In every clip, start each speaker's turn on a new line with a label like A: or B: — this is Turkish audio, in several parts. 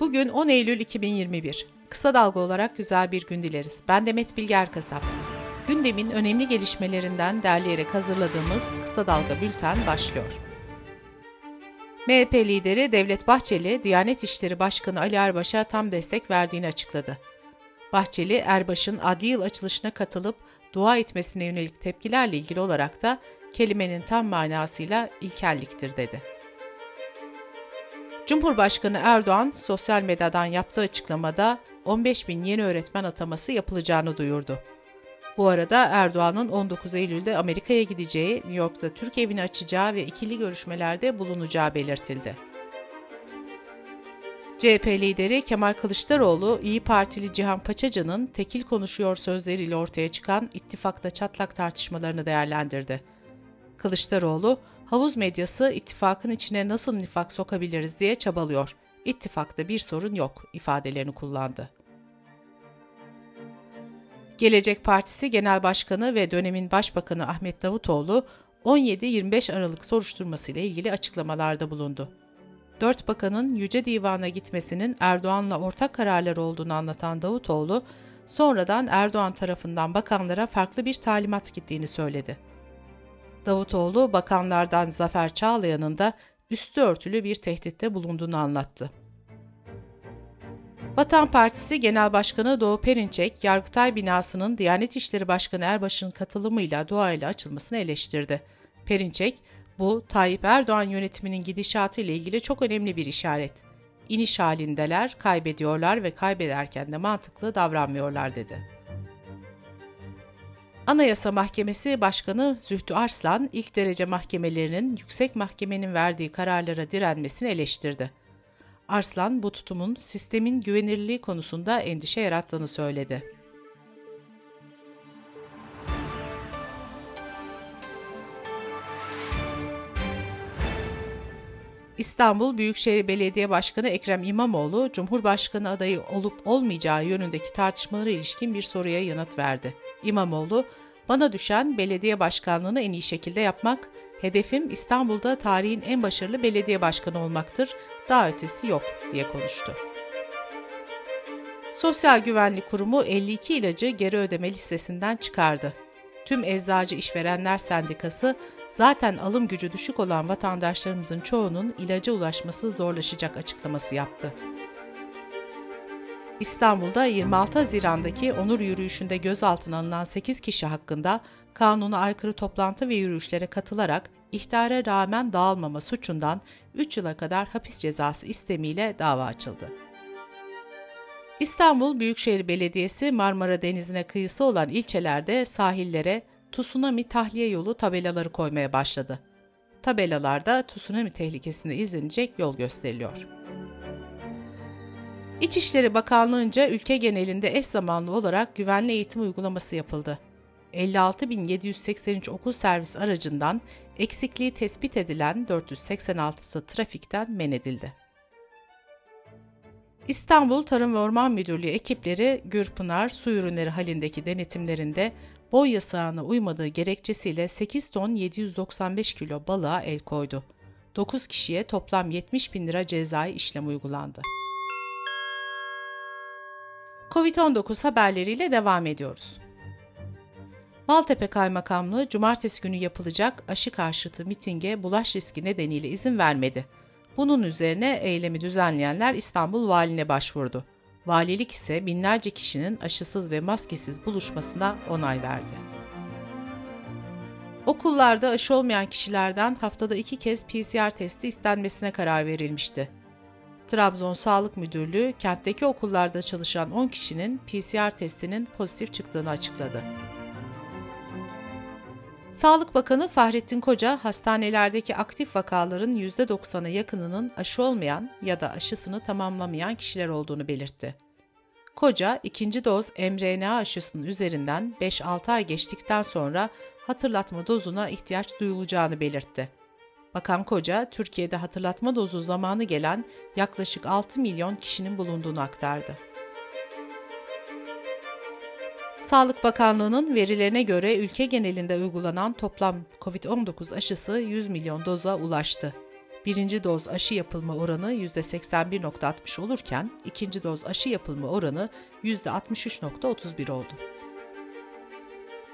A: Bugün 10 Eylül 2021. Kısa dalga olarak güzel bir gün dileriz. Ben Demet Bilge Erkasap. Gündemin önemli gelişmelerinden derleyerek hazırladığımız Kısa Dalga Bülten başlıyor. MHP lideri Devlet Bahçeli, Diyanet İşleri Başkanı Ali Erbaş'a tam destek verdiğini açıkladı. Bahçeli, Erbaş'ın adli yıl açılışına katılıp dua etmesine yönelik tepkilerle ilgili olarak da kelimenin tam manasıyla ilkelliktir dedi. Cumhurbaşkanı Erdoğan sosyal medyadan yaptığı açıklamada 15 bin yeni öğretmen ataması yapılacağını duyurdu. Bu arada Erdoğan'ın 19 Eylül'de Amerika'ya gideceği, New York'ta Türk evini açacağı ve ikili görüşmelerde bulunacağı belirtildi. CHP lideri Kemal Kılıçdaroğlu, İyi Partili Cihan Paçacı'nın tekil konuşuyor sözleriyle ortaya çıkan ittifakta çatlak tartışmalarını değerlendirdi. Kılıçdaroğlu, havuz medyası ittifakın içine nasıl nifak sokabiliriz diye çabalıyor. İttifakta bir sorun yok ifadelerini kullandı. Gelecek Partisi Genel Başkanı ve dönemin Başbakanı Ahmet Davutoğlu 17-25 Aralık soruşturması ile ilgili açıklamalarda bulundu. Dört bakanın Yüce Divan'a gitmesinin Erdoğan'la ortak kararlar olduğunu anlatan Davutoğlu, sonradan Erdoğan tarafından bakanlara farklı bir talimat gittiğini söyledi. Davutoğlu, bakanlardan Zafer Çağlayan'ın da üstü örtülü bir tehditte bulunduğunu anlattı. Vatan Partisi Genel Başkanı Doğu Perinçek, Yargıtay binasının Diyanet İşleri Başkanı Erbaş'ın katılımıyla duayla açılmasını eleştirdi. Perinçek, bu Tayyip Erdoğan yönetiminin gidişatı ile ilgili çok önemli bir işaret. İniş halindeler, kaybediyorlar ve kaybederken de mantıklı davranmıyorlar dedi. Anayasa Mahkemesi Başkanı Zühtü Arslan, ilk derece mahkemelerinin yüksek mahkemenin verdiği kararlara direnmesini eleştirdi. Arslan bu tutumun sistemin güvenirliği konusunda endişe yarattığını söyledi. İstanbul Büyükşehir Belediye Başkanı Ekrem İmamoğlu, Cumhurbaşkanı adayı olup olmayacağı yönündeki tartışmalara ilişkin bir soruya yanıt verdi. İmamoğlu, bana düşen belediye başkanlığını en iyi şekilde yapmak, hedefim İstanbul'da tarihin en başarılı belediye başkanı olmaktır, daha ötesi yok diye konuştu. Sosyal Güvenlik Kurumu 52 ilacı geri ödeme listesinden çıkardı. Tüm Eczacı İşverenler Sendikası zaten alım gücü düşük olan vatandaşlarımızın çoğunun ilaca ulaşması zorlaşacak açıklaması yaptı. İstanbul'da 26 Haziran'daki onur yürüyüşünde gözaltına alınan 8 kişi hakkında kanuna aykırı toplantı ve yürüyüşlere katılarak ihtara rağmen dağılmama suçundan 3 yıla kadar hapis cezası istemiyle dava açıldı. İstanbul Büyükşehir Belediyesi Marmara Denizi'ne kıyısı olan ilçelerde sahillere tsunami tahliye yolu tabelaları koymaya başladı. Tabelalarda tsunami tehlikesinde izlenecek yol gösteriliyor. İçişleri Bakanlığı'nca ülke genelinde eş zamanlı olarak güvenli eğitim uygulaması yapıldı. 56.783 okul servis aracından eksikliği tespit edilen 486'sı trafikten men edildi. İstanbul Tarım ve Orman Müdürlüğü ekipleri Gürpınar su ürünleri halindeki denetimlerinde boy yasağına uymadığı gerekçesiyle 8 ton 795 kilo balığa el koydu. 9 kişiye toplam 70 bin lira cezai işlem uygulandı. Covid-19 haberleriyle devam ediyoruz. Maltepe Kaymakamlığı cumartesi günü yapılacak aşı karşıtı mitinge bulaş riski nedeniyle izin vermedi. Bunun üzerine eylemi düzenleyenler İstanbul Valine başvurdu. Valilik ise binlerce kişinin aşısız ve maskesiz buluşmasına onay verdi. Okullarda aşı olmayan kişilerden haftada iki kez PCR testi istenmesine karar verilmişti. Trabzon Sağlık Müdürlüğü kentteki okullarda çalışan 10 kişinin PCR testinin pozitif çıktığını açıkladı. Sağlık Bakanı Fahrettin Koca, hastanelerdeki aktif vakaların %90'a yakınının aşı olmayan ya da aşısını tamamlamayan kişiler olduğunu belirtti. Koca, ikinci doz mRNA aşısının üzerinden 5-6 ay geçtikten sonra hatırlatma dozuna ihtiyaç duyulacağını belirtti. Bakan Koca, Türkiye'de hatırlatma dozu zamanı gelen yaklaşık 6 milyon kişinin bulunduğunu aktardı. Sağlık Bakanlığı'nın verilerine göre ülke genelinde uygulanan toplam COVID-19 aşısı 100 milyon doza ulaştı. Birinci doz aşı yapılma oranı %81.60 olurken ikinci doz aşı yapılma oranı %63.31 oldu.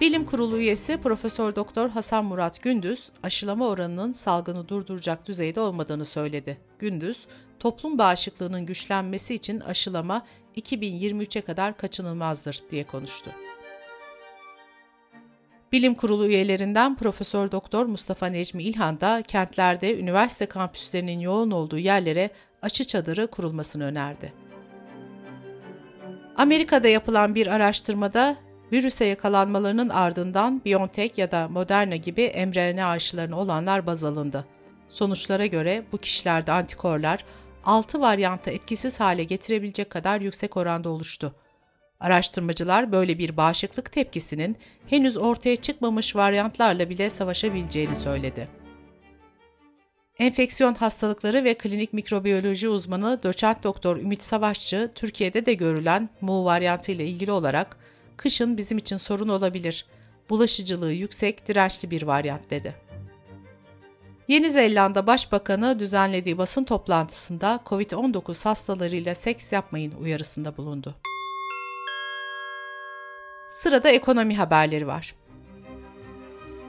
A: Bilim Kurulu üyesi Profesör Doktor Hasan Murat Gündüz, aşılama oranının salgını durduracak düzeyde olmadığını söyledi. Gündüz, toplum bağışıklığının güçlenmesi için aşılama 2023'e kadar kaçınılmazdır diye konuştu. Bilim Kurulu üyelerinden Profesör Doktor Mustafa Necmi İlhan da kentlerde üniversite kampüslerinin yoğun olduğu yerlere aşı çadırı kurulmasını önerdi. Amerika'da yapılan bir araştırmada virüse yakalanmalarının ardından BioNTech ya da Moderna gibi mRNA aşılarını olanlar baz alındı. Sonuçlara göre bu kişilerde antikorlar 6 varyanta etkisiz hale getirebilecek kadar yüksek oranda oluştu. Araştırmacılar böyle bir bağışıklık tepkisinin henüz ortaya çıkmamış varyantlarla bile savaşabileceğini söyledi. Enfeksiyon hastalıkları ve klinik mikrobiyoloji uzmanı doçent doktor Ümit Savaşçı, Türkiye'de de görülen Mu varyantı ile ilgili olarak kışın bizim için sorun olabilir. Bulaşıcılığı yüksek, dirençli bir varyant dedi. Yeni Zelanda Başbakanı düzenlediği basın toplantısında COVID-19 hastalarıyla seks yapmayın uyarısında bulundu. Sırada ekonomi haberleri var.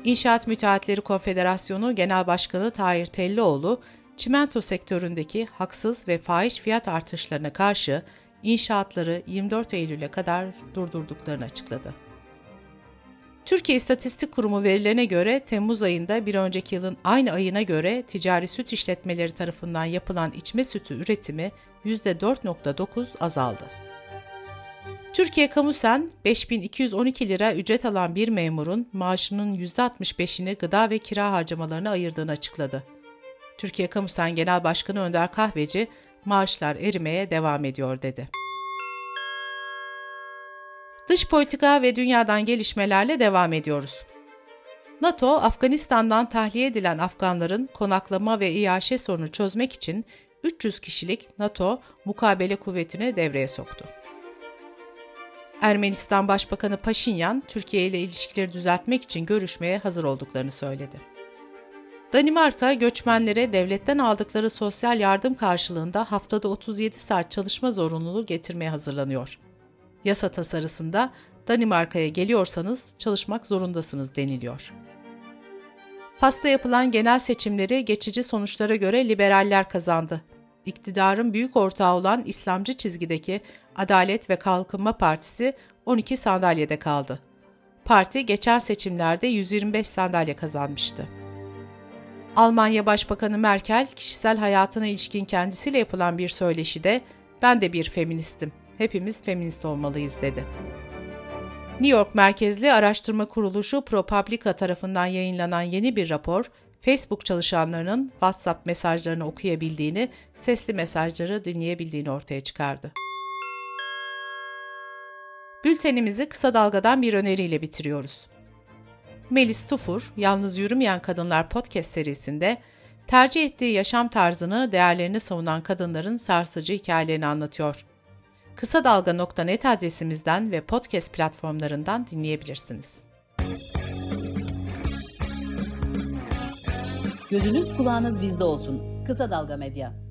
A: İnşaat Müteahhitleri Konfederasyonu Genel Başkanı Tahir Tellioğlu, çimento sektöründeki haksız ve fahiş fiyat artışlarına karşı inşaatları 24 Eylül'e kadar durdurduklarını açıkladı. Türkiye İstatistik Kurumu verilerine göre Temmuz ayında bir önceki yılın aynı ayına göre ticari süt işletmeleri tarafından yapılan içme sütü üretimi %4.9 azaldı. Türkiye Kamusen, 5212 lira ücret alan bir memurun maaşının %65'ini gıda ve kira harcamalarına ayırdığını açıkladı. Türkiye Kamusen Genel Başkanı Önder Kahveci, maaşlar erimeye devam ediyor dedi. Dış politika ve dünyadan gelişmelerle devam ediyoruz. NATO, Afganistan'dan tahliye edilen Afganların konaklama ve iaşe sorunu çözmek için 300 kişilik NATO mukabele kuvvetini devreye soktu. Ermenistan Başbakanı Paşinyan, Türkiye ile ilişkileri düzeltmek için görüşmeye hazır olduklarını söyledi. Danimarka, göçmenlere devletten aldıkları sosyal yardım karşılığında haftada 37 saat çalışma zorunluluğu getirmeye hazırlanıyor. Yasa tasarısında Danimarka'ya geliyorsanız çalışmak zorundasınız deniliyor. Fas'ta yapılan genel seçimleri geçici sonuçlara göre liberaller kazandı. İktidarın büyük ortağı olan İslamcı çizgideki Adalet ve Kalkınma Partisi 12 sandalyede kaldı. Parti geçen seçimlerde 125 sandalye kazanmıştı. Almanya Başbakanı Merkel, kişisel hayatına ilişkin kendisiyle yapılan bir söyleşide "Ben de bir feministim. Hepimiz feminist olmalıyız." dedi. New York merkezli araştırma kuruluşu ProPublica tarafından yayınlanan yeni bir rapor, Facebook çalışanlarının WhatsApp mesajlarını okuyabildiğini, sesli mesajları dinleyebildiğini ortaya çıkardı. Bültenimizi kısa dalgadan bir öneriyle bitiriyoruz. Melis Tufur, Yalnız Yürümeyen Kadınlar podcast serisinde tercih ettiği yaşam tarzını, değerlerini savunan kadınların sarsıcı hikayelerini anlatıyor. Kısa Dalga.net adresimizden ve podcast platformlarından dinleyebilirsiniz.
B: Gözünüz kulağınız bizde olsun. Kısa Dalga Medya.